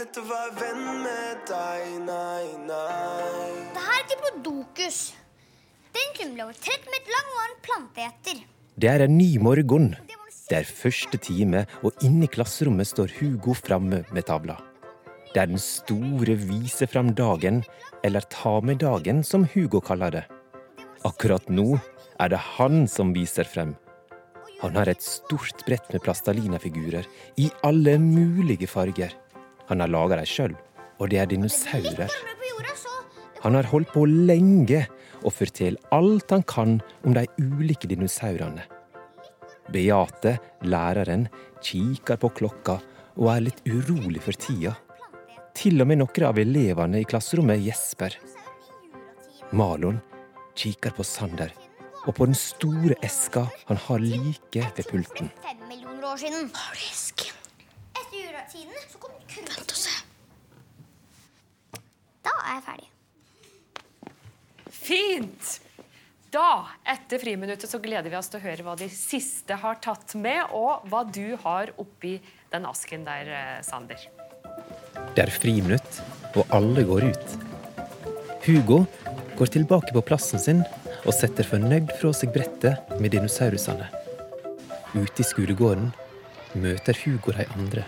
lett å være venn med deg, nei, nei. Det her er Diplodocus. Den kunne bli over 30 meter lang og er en planteeter. Det er en ny morgen. Det er første time, og inne i klasserommet står Hugo framme med tavla. Det er den store vise fram dagen, eller ta med dagen, som Hugo kaller det. Akkurat nå er det han som viser frem. Han har et stort brett med plastalina-figurer i alle mulige farger. Han har laga dem sjøl, og det er dinosaurer. Han har holdt på lenge og forteller alt han kan om de ulike dinosaurene. Beate, læreren, kikker på klokka og er litt urolig for tida. Til og med noen av elevene i klasserommet gjesper. Malon kikker på Sander og på den store eska han har like ved pulten. Fem millioner år siden. Har du esken? Juratiden så kom kunst. Vent og se. Da er jeg ferdig. Fint! Da, etter friminuttet, så gleder vi oss til å høre hva de siste har tatt med, og hva du har oppi den asken der, eh, Sander. Det er friminutt, og alle går ut. Hugo går tilbake på plassen sin og setter fornøyd fra seg brettet med dinosaurusene. Ute i skolegården møter Hugo de andre.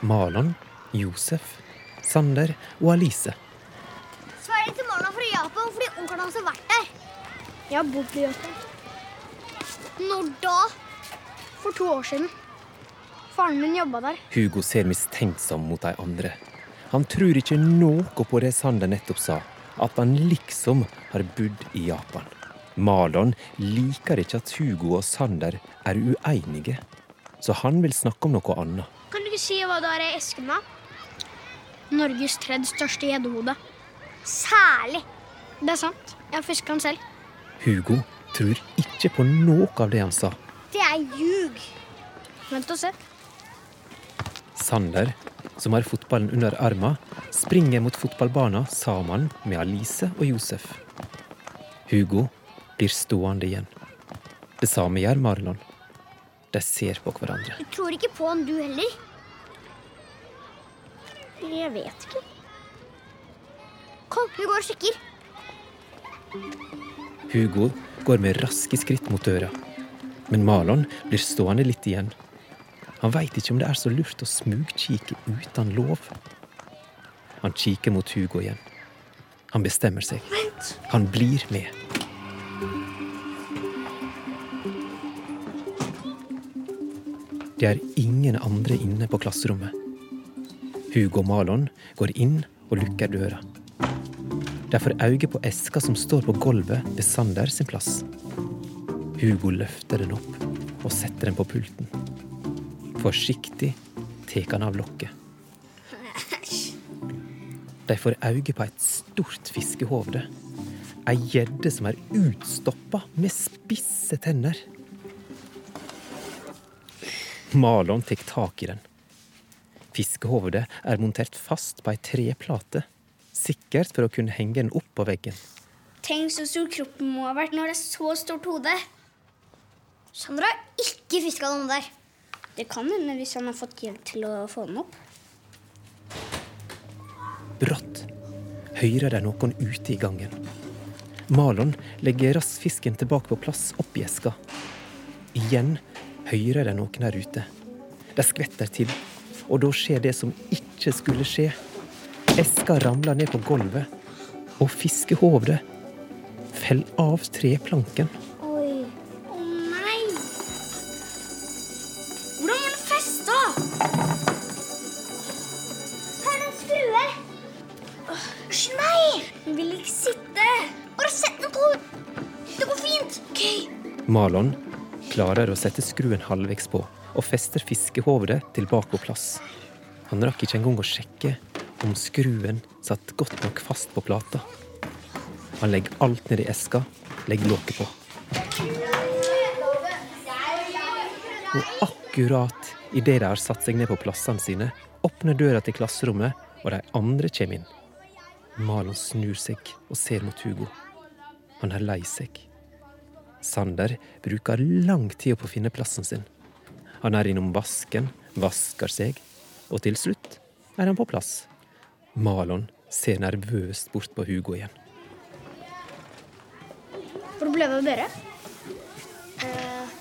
Malon, Josef, Sander og Alice. Sverre til Malon fra Japan fordi onkelen hans har vært der. Jeg har bodd i Japan Når da? for to år siden. Faren min jobba der. Hugo ser mistenksom mot de andre. Han tror ikke noe på det Sander nettopp sa, at han liksom har bodd i Japan. Malon liker ikke at Hugo og Sander er uenige, så han vil snakke om noe annet. Si hva du har i esken, da? Norges tredje største gjeddehode. Særlig. Det er sant. Jeg har fiska den selv. Hugo tror ikke på noe av det han sa. Det er ljug. Vent og se. Sander, som har fotballen under armen, springer mot fotballbanen sammen med Alice og Josef. Hugo blir stående igjen. Det samme gjør Marlon. De ser på hverandre. Du tror ikke på han, du heller? Jeg vet ikke. Kom, vi går og sjekker. Hugo går med raske skritt mot døra, men Malon blir stående litt igjen. Han veit ikke om det er så lurt å smugkikke uten lov. Han kikker mot Hugo igjen. Han bestemmer seg. Han blir med. Det er ingen andre inne på klasserommet. Hugo Malon går inn og lukker døra. De får øye på eska som står på gulvet ved Sander sin plass. Hugo løfter den opp og setter den på pulten. Forsiktig tar han av lokket. De får øye på et stort fiskehovde. Ei gjedde som er utstoppa med spisse tenner. Malon tar tak i den. Fiskehovedet er montert fast på ei treplate, sikkert for å kunne henge den opp på veggen. Tenk så stor kroppen må ha vært når det er så stort hode. Sandra har ikke fiska noen der. Det kan hende hvis han har fått hjelp til å få den opp. Brått hører de noen ute i gangen. Malon legger rassfisken tilbake på plass oppi eska. Igjen hører de noen her ute. De skvetter til, og da skjer det som ikke skulle skje. Eska ramler ned på gulvet, og fiskehovedet faller av treplanken. Oi. Å nei! Hvordan var den festa? Her er en skrue. Nei! Den vil ikke sitte. Bare sett den på. Det går fint. Malon klarer å sette skruen halvveis på og fester fiskehovedet tilbake på plass. Han rakk ikke engang å sjekke om skruen satt godt nok fast på plata. Han legger alt ned i eska, legger låket på. Og akkurat idet de har satt seg ned på plassene sine, åpner døra til klasserommet, og de andre kommer inn. Malon snur seg og ser mot Hugo. Han er lei seg. Sander bruker lang tid på å finne plassen sin. Han er innom vasken, vasker seg, og til slutt er han på plass. Malon ser nervøst bort på Hugo igjen. Hvor ble det av dere? Eh,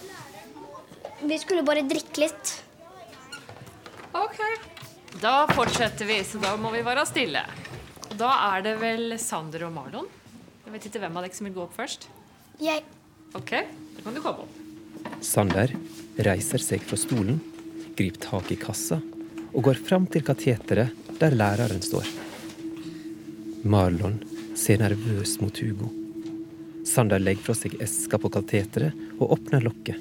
vi skulle bare drikke litt. Ok. Da fortsetter vi, så da må vi være stille. Da er det vel Sander og Marlon. Jeg vet ikke hvem av dere som vil gå opp først. Jeg Ok, da kan du komme opp. Sander reiser seg fra stolen, griper tak i kassa og går fram til kateteret der læreren står. Marlon ser nervøs mot Hugo. Sander legger fra seg eska på kateteret og åpner lokket.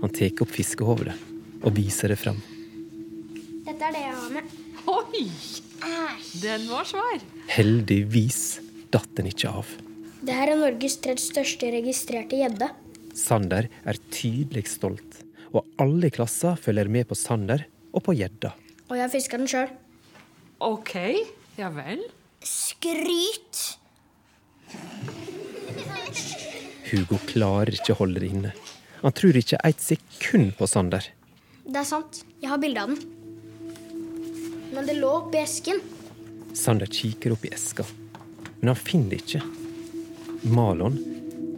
Han tar opp fiskehovedet og viser det fram. Dette er det jeg har med. Oi! Den var svær. Heldigvis datt den ikke av. Det her er Norges tredje største registrerte gjedde. Sander er tydelig stolt, og alle i klassa følger med på Sander og på gjedda. Og jeg fisker den sjøl. Ok, ja vel. Skryt! Hugo klarer ikke å holde det inne. Han tror ikke et sekund på Sander. Det er sant. Jeg har bilde av den. Men det lå oppi esken. Sander kikker opp i eska, men han finner det ikke. Malon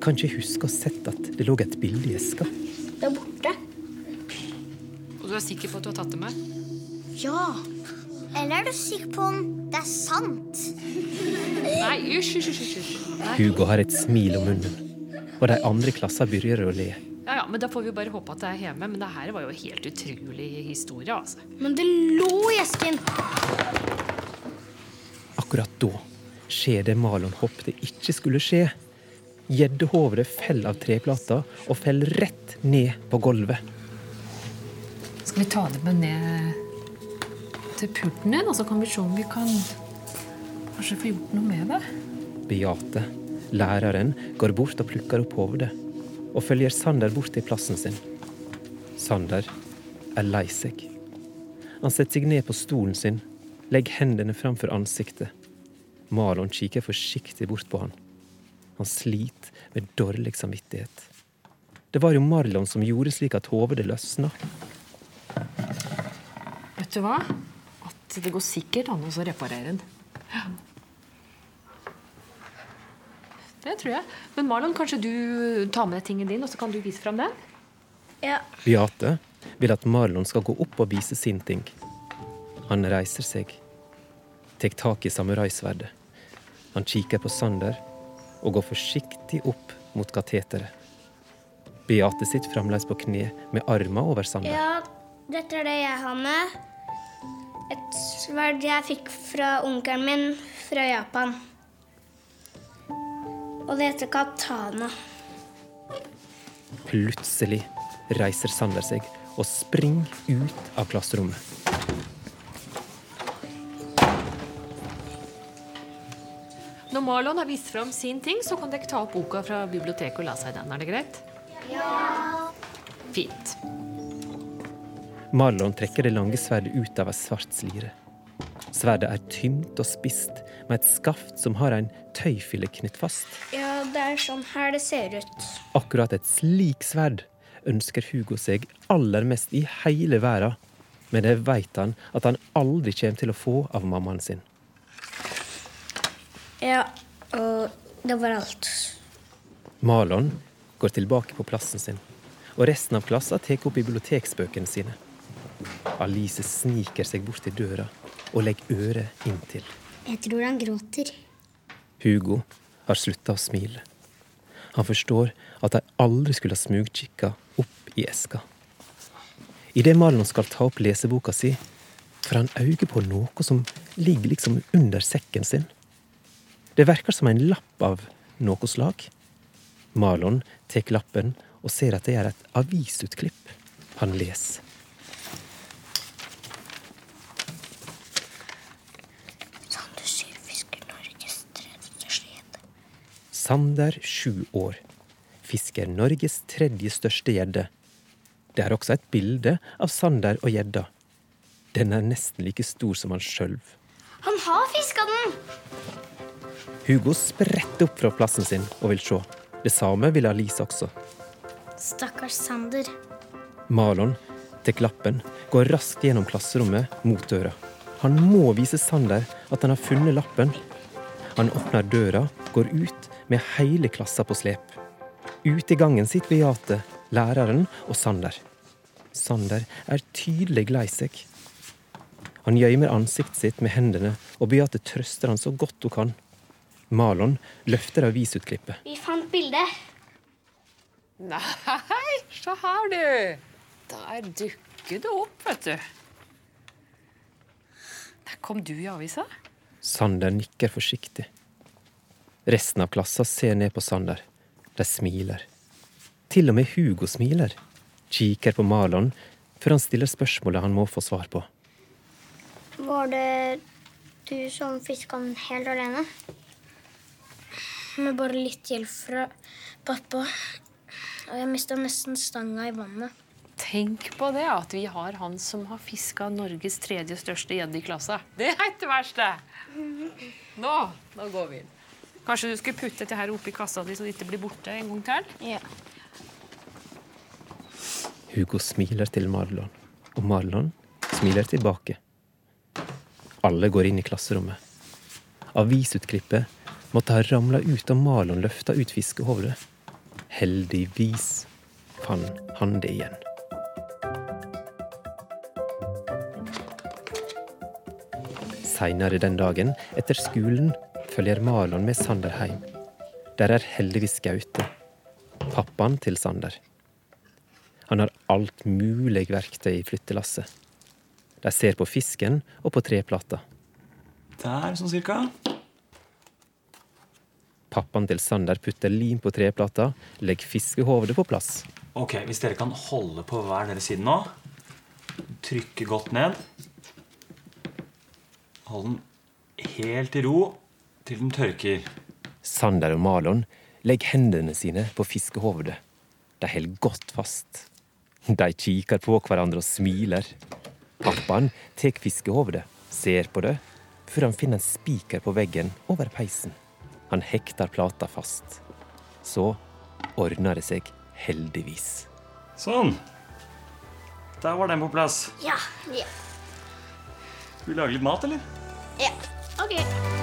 kan ikke huske å ha sett at det lå et bilde i eska. Det er borte. Og du er sikker på at du har tatt det med? Ja. Eller er du sikker på om det er sant? Nei, hysj, hysj, hysj. Hugo har et smil om munnen, og de andre i klassa begynner å le. Ja, ja, men Da får vi bare håpe at det er hjemme. Men det her var jo en helt utrolig historie. altså. Men det lå i esken. Akkurat da skjer det Malon håpte ikke skulle skje. Gjeddehovedet faller av treplata og faller rett ned på gulvet. Skal vi ta det med ned til pulten din, og så kan vi se om vi kan kanskje få gjort noe med det? Beate, læreren, går bort og plukker opp hovedet, og følger Sander bort til plassen sin. Sander er lei seg. Han setter seg ned på stolen sin, legger hendene framfor ansiktet. Malon kikker forsiktig bort på han. Han sliter med dårlig samvittighet. Det var jo Marlon som gjorde slik at hovedet løsna. Vet du hva? At det går sikkert an å reparere den. Ja. Det tror jeg. Men Marlon, kanskje du tar med deg tingen din, og så kan du vise fram den? Ja. Beate vil at Marlon skal gå opp og vise sin ting. Han reiser seg, tar tak i samuraisverdet. Han kikker på Sander og går forsiktig opp mot kateteret. Beate sitter fremdeles på kne med armer over Sander. ja, dette er det jeg har med. Et sverd jeg fikk fra onkelen min fra Japan. Og det heter katana. Plutselig reiser Sander seg og springer ut av klasserommet. Marlon har vist fram sin ting, så kan dere ta opp boka fra biblioteket og lese i den. Er det greit? Ja. Fint. Marlon trekker det lange sverdet ut av ei svart slire. Sverdet er tynt og spist, med et skaft som har en tøyfille knytt fast. Ja, det er sånn her det ser ut. Akkurat et slik sverd ønsker Hugo seg aller mest i hele verden. Men det veit han at han aldri kommer til å få av mammaen sin. Ja, og det var alt. Malon går tilbake på plassen sin, og resten av klassen tar opp biblioteksbøkene sine. Alice sniker seg bort til døra og legger øret inntil. Jeg tror han gråter. Hugo har slutta å smile. Han forstår at de aldri skulle ha smugkikka opp i eska. Idet Marlon skal ta opp leseboka si, får han øye på noe som ligger liksom under sekken sin. Det verker som en lapp av noe slag. Marlon tar lappen og ser at det er et avisutklipp. Han leser. Sander Sylfisker, Norges tredje gjedde. Sander, sju år, fisker Norges tredje største gjedde. Det er også et bilde av Sander og gjedda. Den er nesten like stor som han sjøl. Han har fiska den! Hugo spretter opp fra plassen sin og vil se. Det samme vil Alice også. Stakkars Sander. Malon tar lappen, går raskt gjennom klasserommet mot døra. Han må vise Sander at han har funnet lappen. Han åpner døra, går ut med hele klassa på slep. Ute i gangen sitter Beate, læreren og Sander. Sander er tydelig lei seg. Han gjemmer ansiktet sitt med hendene, og Beate trøster han så godt hun kan. Malon løfter avisutklippet. Vi fant bildet. Nei, se her, du. Der dukker det opp, vet du. Der kom du i avisa. Sander nikker forsiktig. Resten av klassa ser ned på Sander. De smiler. Til og med Hugo smiler. Kikker på Malon før han stiller spørsmålet han må få svar på. Var det du som fiska den helt alene? Med bare litt hjelp fra pappa. Og jeg mista nesten stanga i vannet. Tenk på det, at vi har han som har fiska Norges tredje største gjedde i klassa. Det er ikke det verste. Nå, nå går vi inn. Kanskje du skulle putte dette her oppi kassa di så det ikke blir borte en gang til? Ja. Hugo smiler til Marlon, og Marlon smiler tilbake. Alle går inn i klasserommet. Avisutklippet måtte ha ramla ut da Marlon løfta ut fiskehodet. Heldigvis fant han det igjen. Seinere den dagen, etter skolen, følger Marlon med Sander hjem. Der er heldigvis Gaute, pappaen til Sander. Han har alt mulig verktøy i flyttelasset. De ser på fisken og på treplata. Der, sånn cirka. Pappaen til Sander putter lim på treplata, legger fiskehovedet på plass. Ok, Hvis dere kan holde på hver deres side nå. Trykke godt ned. Hold den helt i ro til den tørker. Sander og Malon legger hendene sine på fiskehovedet. De holder godt fast. De kikker på hverandre og smiler. Pappaen tar fiskehovedet, ser på det, før han finner en spiker på veggen over peisen. Han hekter plata fast. Så ordner det seg heldigvis. Sånn. Der var den på plass. Ja. Ja. Skal vi lage litt mat, eller? ja. OK.